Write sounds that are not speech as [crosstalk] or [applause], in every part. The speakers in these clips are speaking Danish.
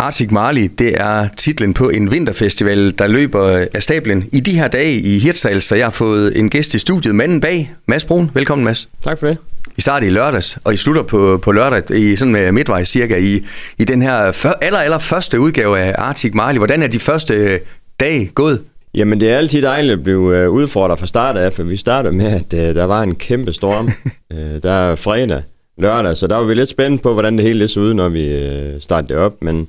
Arctic Marley, det er titlen på en vinterfestival, der løber af stablen i de her dage i Hirtshals, så jeg har fået en gæst i studiet, manden bag, Mads Brun. Velkommen, Mads. Tak for det. I starter i lørdags, og I slutter på, på lørdag i sådan med midtvej cirka i, i den her før, aller, aller første udgave af Arctic Marley. Hvordan er de første dage gået? Jamen, det er altid dejligt at blive øh, udfordret fra start af, for vi startede med, at uh, der var en kæmpe storm. [laughs] der er fredag, lørdag, så der var vi lidt spændt på, hvordan det hele så ud, når vi startede op, men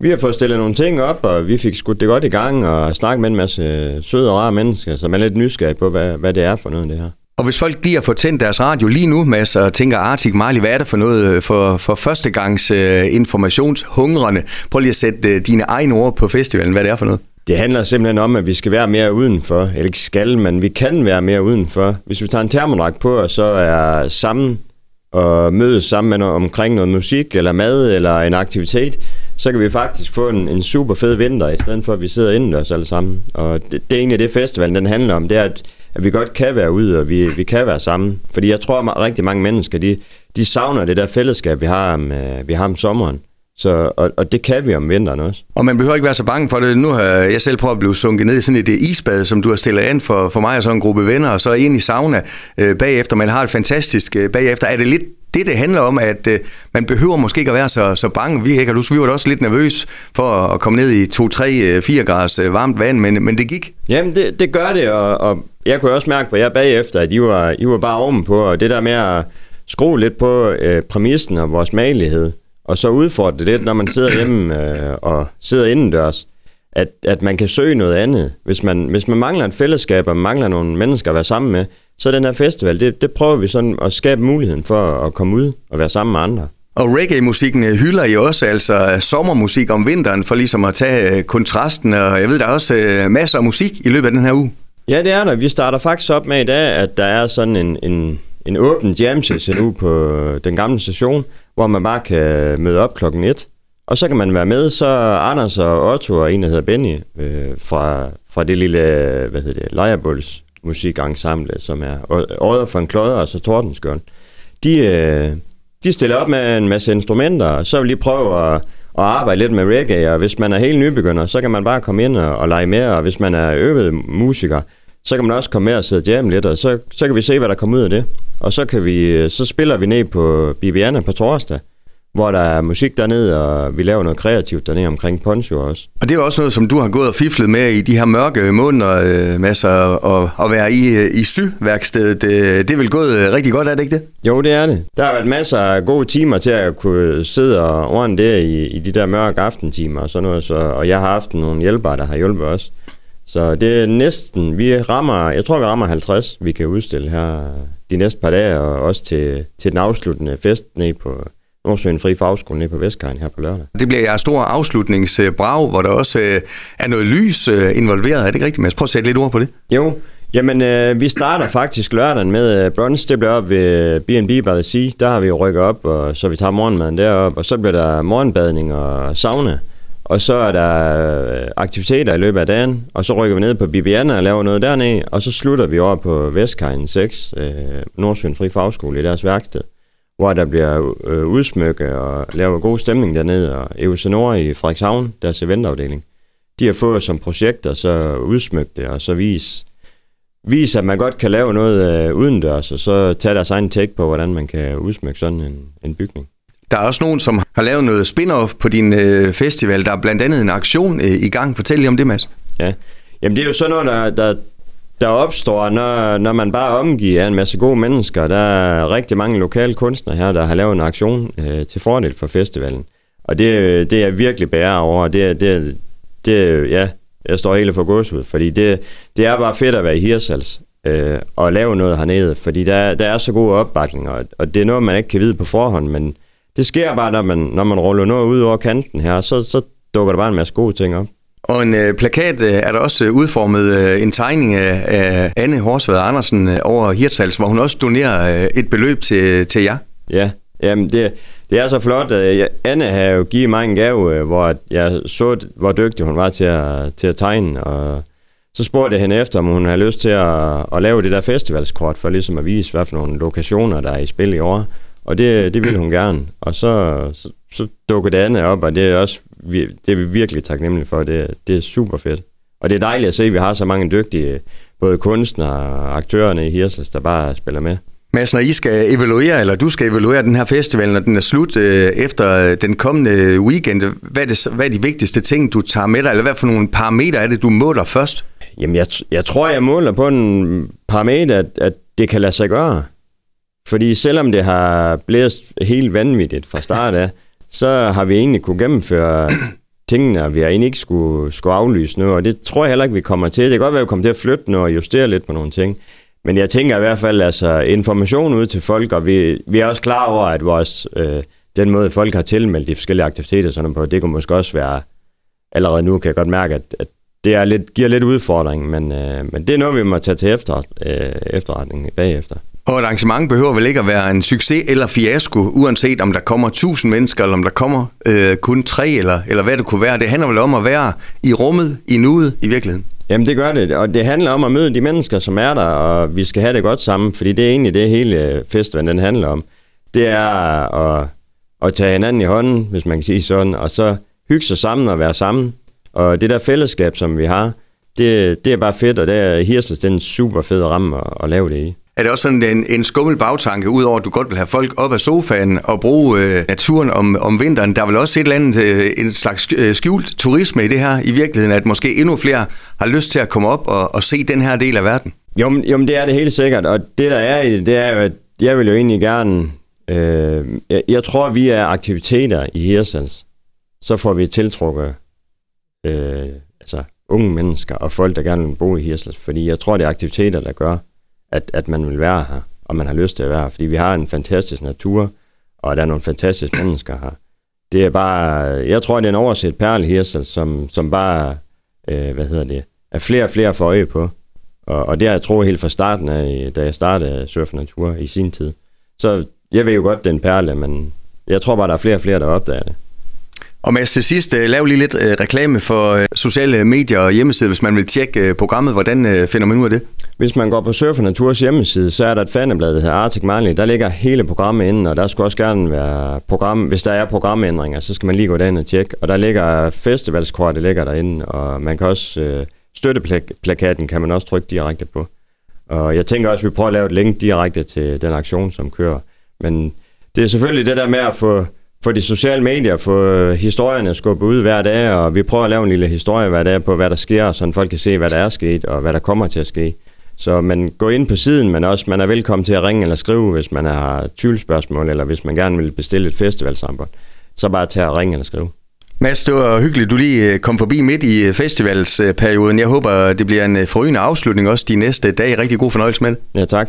vi har fået stillet nogle ting op, og vi fik skudt det godt i gang, og snakket med en masse søde og rare mennesker, som er lidt nysgerrige på, hvad, hvad det er for noget, det her. Og hvis folk lige har fået tændt deres radio lige nu, Mads, og tænker, Arctic Marley, hvad er det for noget for, for førstegangs uh, informationshungrende? Prøv lige at sætte uh, dine egne ord på festivalen, hvad det er for noget. Det handler simpelthen om, at vi skal være mere udenfor. Eller ikke skal, men vi kan være mere udenfor. Hvis vi tager en termodragt på, og så er sammen og mødes sammen med noget, omkring noget musik, eller mad, eller en aktivitet, så kan vi faktisk få en, en super fed vinter, i stedet for at vi sidder indendørs alle sammen. Og det, det er egentlig det, festivalen den handler om, det er, at, at vi godt kan være ude, og vi, vi kan være sammen. Fordi jeg tror, at rigtig mange mennesker, de, de savner det der fællesskab, vi har om, øh, vi har om sommeren. Så, og, og det kan vi om vinteren også. Og man behøver ikke være så bange for det. Nu har jeg selv prøvet at blive sunket ned i sådan et isbad, som du har stillet an for, for mig og så en gruppe venner, og så ind i sauna øh, bagefter. Man har det fantastisk øh, bagefter. Er det lidt det, det handler om, at øh, man behøver måske ikke at være så, så bange. Vi, ikke, vi var også lidt nervøs for at komme ned i 2, 3, 4 grader øh, varmt vand, men, men det gik. Jamen, det, det gør det, og, og jeg kunne også mærke på jer bagefter, at I var, I var bare ovenpå, og det der med at skrue lidt på øh, præmissen og vores magelighed, og så udfordre det lidt, når man sidder hjemme øh, og sidder indendørs, at, at man kan søge noget andet. Hvis man, hvis man mangler et fællesskab, og mangler nogle mennesker at være sammen med, så den her festival, det, det prøver vi sådan at skabe muligheden for at komme ud og være sammen med andre. Og reggae-musikken øh, hylder I også, altså sommermusik om vinteren, for ligesom at tage øh, kontrasten, og jeg ved, der er også øh, masser af musik i løbet af den her uge. Ja, det er der. Vi starter faktisk op med i dag, at der er sådan en, en, en åben jam session ude på den gamle station, hvor man bare kan møde op klokken 1. Og så kan man være med, så Anders og Otto og en, der hedder Benny, øh, fra, fra det lille, hvad hedder det, Lejerbulls musikensemble, som er Odder for en Klodder og så Tordenskjørn. De, øh, de stiller op med en masse instrumenter, og så vil de prøve at, at arbejde lidt med reggae, og hvis man er helt nybegynder, så kan man bare komme ind og, og lege med, og hvis man er øvet musiker, så kan man også komme med og sidde hjemme lidt, og så, så kan vi se, hvad der kommer ud af det. Og så, kan vi, øh, så spiller vi ned på Bibiana på torsdag, hvor der er musik dernede, og vi laver noget kreativt dernede omkring Poncho også. Og det er også noget, som du har gået og fiflet med i de her mørke måneder, øh, masser og at være i, øh, i syværkstedet. Det, det er vel gået øh, rigtig godt, er det ikke det? Jo, det er det. Der har været masser af gode timer til at kunne sidde og ordne det i, i de der mørke aftentimer og sådan noget, så, og jeg har haft nogle hjælpere, der har hjulpet os. Så det er næsten, vi rammer, jeg tror vi rammer 50, vi kan udstille her de næste par dage, og også til, til den afsluttende fest ned på Nordsøen Fri Fagskole nede på Vestkajen her på lørdag. Det bliver jeres store afslutningsbrag, hvor der også øh, er noget lys øh, involveret. Er det ikke rigtigt, Mads? Prøv at sætte lidt ord på det. Jo, Jamen, øh, vi starter faktisk lørdagen med øh, brunch. Det bliver op ved B&B by the Sea. Der har vi jo rykket op, og så vi tager morgenmaden derop, og så bliver der morgenbadning og sauna. Og så er der øh, aktiviteter i løbet af dagen, og så rykker vi ned på Bibiana og laver noget dernede, og så slutter vi over på Vestkajen 6, øh, Nordsjøen Fri Fagskole i deres værksted hvor der bliver øh, udsmykket og lavet god stemning dernede, og Eusonor i Frederikshavn, deres eventafdeling, de har fået som projekt at så udsmykke det, og så vise, vise, at man godt kan lave noget øh, udendørs, og så tage deres egen take på, hvordan man kan udsmykke sådan en, en bygning. Der er også nogen, som har lavet noget spin-off på din øh, festival. Der er blandt andet en aktion øh, i gang. Fortæl lige om det, Mads. Ja, jamen det er jo sådan noget, der, der, der opstår, når, når man bare omgiver en masse gode mennesker. Der er rigtig mange lokale kunstnere her, der har lavet en aktion øh, til fordel for festivalen. Og det, det er virkelig bærer over. Det, det, det, ja, jeg står helt for ud, fordi det, det er bare fedt at være i Hirsals øh, og lave noget hernede, fordi der, der er så god opbakning, og, og det er noget, man ikke kan vide på forhånd, men det sker bare, når man, når man ruller noget ud over kanten her, så, så dukker der bare en masse gode ting op. Og en øh, plakat øh, er der også øh, udformet øh, en tegning af, af Anne Horsved Andersen øh, over Hirtshals, hvor hun også donerer øh, et beløb til, til jer. Ja, jamen det, det er så flot. Øh, jeg, Anne har jo givet mig en gave, øh, hvor jeg så, hvor dygtig hun var til at, til at tegne, og så spurgte jeg hende efter, om hun havde lyst til at, at lave det der festivalskort, for ligesom at vise, hvad for nogle lokationer, der er i spil i år. Og det, det ville hun gerne. Og så, så, så dukkede Anne op, og det er også vi, det er vi virkelig taknemmelige for. Det, det er super fedt. Og det er dejligt at se, at vi har så mange dygtige, både kunstnere og aktørerne i Hirsels, der bare spiller med. Mads, når I skal evaluere, eller du skal evaluere den her festival, når den er slut øh, efter den kommende weekend, hvad er, det, hvad er de vigtigste ting, du tager med dig, eller hvad for nogle parametre er det, du måler først? Jamen, jeg, jeg tror, jeg måler på en parameter, at, at det kan lade sig gøre. Fordi selvom det har blæst helt vanvittigt fra start af, [laughs] så har vi egentlig kunne gennemføre [clears throat] tingene, og vi har egentlig ikke skulle, skulle aflyse noget, og det tror jeg heller ikke, vi kommer til. Det kan godt være, at vi kommer til at flytte noget og justere lidt på nogle ting. Men jeg tænker i hvert fald, altså information ud til folk, og vi, vi er også klar over, at vores, øh, den måde, folk har tilmeldt de forskellige aktiviteter sådan på, det kunne måske også være, allerede nu kan jeg godt mærke, at, at det er lidt, giver lidt udfordring, men, øh, men det er noget, vi må tage til efter, øh, efterretning bagefter. Og et arrangement behøver vel ikke at være en succes eller fiasko, uanset om der kommer 1000 mennesker, eller om der kommer øh, kun tre, eller, eller hvad det kunne være. Det handler vel om at være i rummet, i nuet, i virkeligheden. Jamen det gør det, og det handler om at møde de mennesker, som er der, og vi skal have det godt sammen, fordi det er egentlig det hele øh, festivalen den handler om. Det er at, at tage hinanden i hånden, hvis man kan sige sådan, og så hygge sig sammen og være sammen. Og det der fællesskab, som vi har, det, det er bare fedt, og det er Hirsens, den super fed ramme at, at lave det i. Er det også sådan en, en skummel bagtanke, udover at du godt vil have folk op af sofaen og bruge øh, naturen om, om vinteren? Der er vel også et eller andet, øh, en slags øh, skjult turisme i det her i virkeligheden, at måske endnu flere har lyst til at komme op og, og se den her del af verden? Jo, men, jo, men det er det helt sikkert, og det der er i det, det er jo, at jeg vil jo egentlig gerne... Øh, jeg, jeg tror, vi er aktiviteter i Hirsens, så får vi tiltrukket øh, altså, unge mennesker og folk, der gerne vil bo i Hirsals, fordi jeg tror, det er aktiviteter, der gør, at, at man vil være her, og man har lyst til at være her, fordi vi har en fantastisk natur, og der er nogle fantastiske mennesker her. Det er bare, jeg tror, det er en overset perle her, som, som bare, øh, hvad hedder det, er flere og flere for øje på. Og, og det har jeg troet helt fra starten af, da jeg startede Surf Natur i sin tid. Så jeg ved jo godt, det er en perle, men jeg tror bare, der er flere og flere, der opdager det. Og Mads, til sidst, øh, lav lige lidt øh, reklame for øh, sociale medier og hjemmeside, hvis man vil tjekke programmet. Hvordan finder man ud af det? Hvis man går på Surf Naturs hjemmeside, så er der et faneblad, der hedder Arctic Marley. Der ligger hele programmet inde, og der skulle også gerne være program. Hvis der er programændringer, så skal man lige gå derind og tjekke. Og der ligger festivalskort, der ligger derinde, og man kan også øh, støtteplakaten kan man også trykke direkte på. Og jeg tænker også, at vi prøver at lave et link direkte til den aktion, som kører. Men det er selvfølgelig det der med at få få de sociale medier, få historierne skubbet ud hver dag, og vi prøver at lave en lille historie hver dag på, hvad der sker, så folk kan se, hvad der er sket, og hvad der kommer til at ske. Så man går ind på siden, men også man er velkommen til at ringe eller skrive, hvis man har tvivlsspørgsmål, eller hvis man gerne vil bestille et festivalsambord. Så bare tage og ringe eller skrive. Mads, det var hyggeligt, du lige øh, kom forbi midt i øh, festivalsperioden. Jeg håber, det bliver en øh, forrygende afslutning også de næste dage. Rigtig god fornøjelse med Ja, tak.